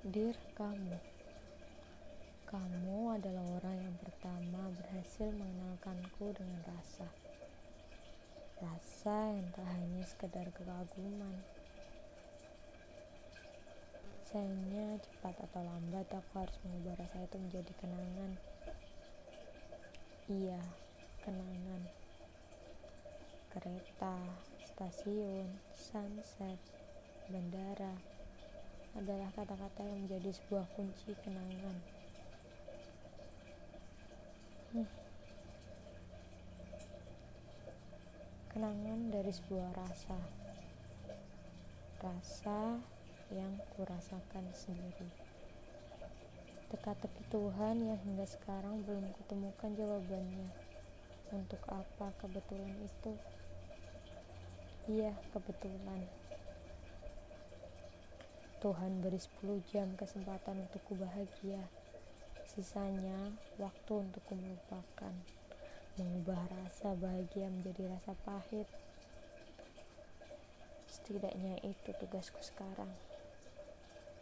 Dear kamu, kamu adalah orang yang pertama berhasil mengenalkanku dengan rasa. Rasa yang tak hanya sekedar kekaguman. Sayangnya cepat atau lambat aku harus mengubah rasa itu menjadi kenangan. Iya, kenangan. Kereta, stasiun, sunset, bandara adalah kata-kata yang menjadi sebuah kunci kenangan. Hmm. Kenangan dari sebuah rasa, rasa yang kurasakan sendiri. Teka-teki Tuhan yang hingga sekarang belum kutemukan jawabannya. Untuk apa kebetulan itu? Iya, kebetulan. Tuhan beri 10 jam kesempatan untukku bahagia. Sisanya waktu untukku melupakan. Mengubah rasa bahagia menjadi rasa pahit. Setidaknya itu tugasku sekarang.